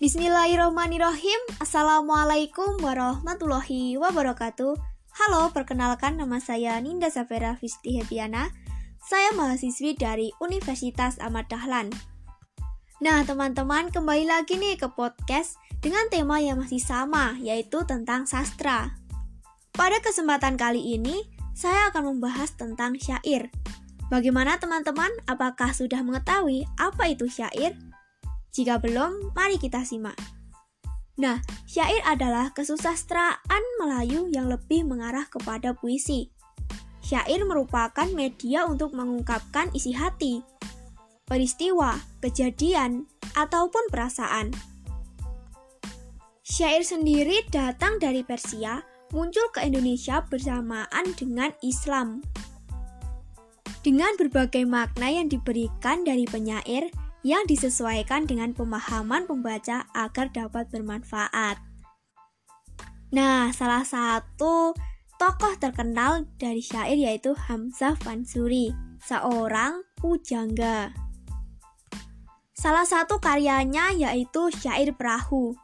Bismillahirrahmanirrahim. Assalamualaikum warahmatullahi wabarakatuh. Halo, perkenalkan nama saya Ninda Safera Fisti Hepiana Saya mahasiswi dari Universitas Ahmad Dahlan. Nah teman-teman kembali lagi nih ke podcast dengan tema yang masih sama yaitu tentang sastra. Pada kesempatan kali ini saya akan membahas tentang syair. Bagaimana teman-teman? Apakah sudah mengetahui apa itu syair? Jika belum, mari kita simak. Nah, syair adalah kesusastraan Melayu yang lebih mengarah kepada puisi. Syair merupakan media untuk mengungkapkan isi hati, peristiwa, kejadian, ataupun perasaan. Syair sendiri datang dari Persia, muncul ke Indonesia bersamaan dengan Islam. Dengan berbagai makna yang diberikan dari penyair, yang disesuaikan dengan pemahaman pembaca agar dapat bermanfaat. Nah, salah satu tokoh terkenal dari syair yaitu Hamzah Fansuri, seorang pujangga. Salah satu karyanya yaitu Syair Perahu.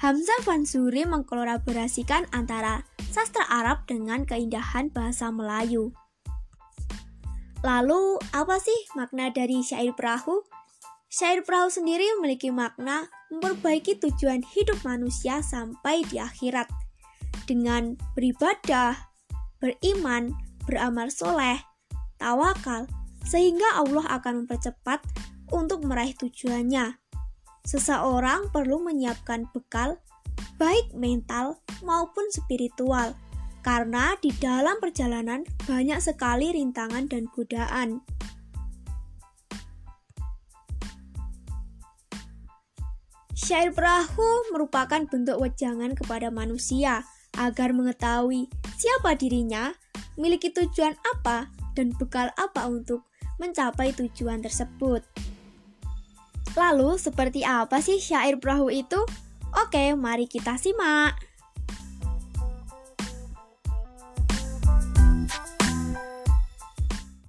Hamzah Fansuri mengkolaborasikan antara sastra Arab dengan keindahan bahasa Melayu. Lalu, apa sih makna dari syair perahu? Syair perahu sendiri memiliki makna memperbaiki tujuan hidup manusia sampai di akhirat dengan beribadah, beriman, beramal soleh, tawakal, sehingga Allah akan mempercepat untuk meraih tujuannya. Seseorang perlu menyiapkan bekal, baik mental maupun spiritual, karena di dalam perjalanan banyak sekali rintangan dan godaan. Syair perahu merupakan bentuk wejangan kepada manusia agar mengetahui siapa dirinya, memiliki tujuan apa, dan bekal apa untuk mencapai tujuan tersebut. Lalu, seperti apa sih syair perahu itu? Oke, mari kita simak.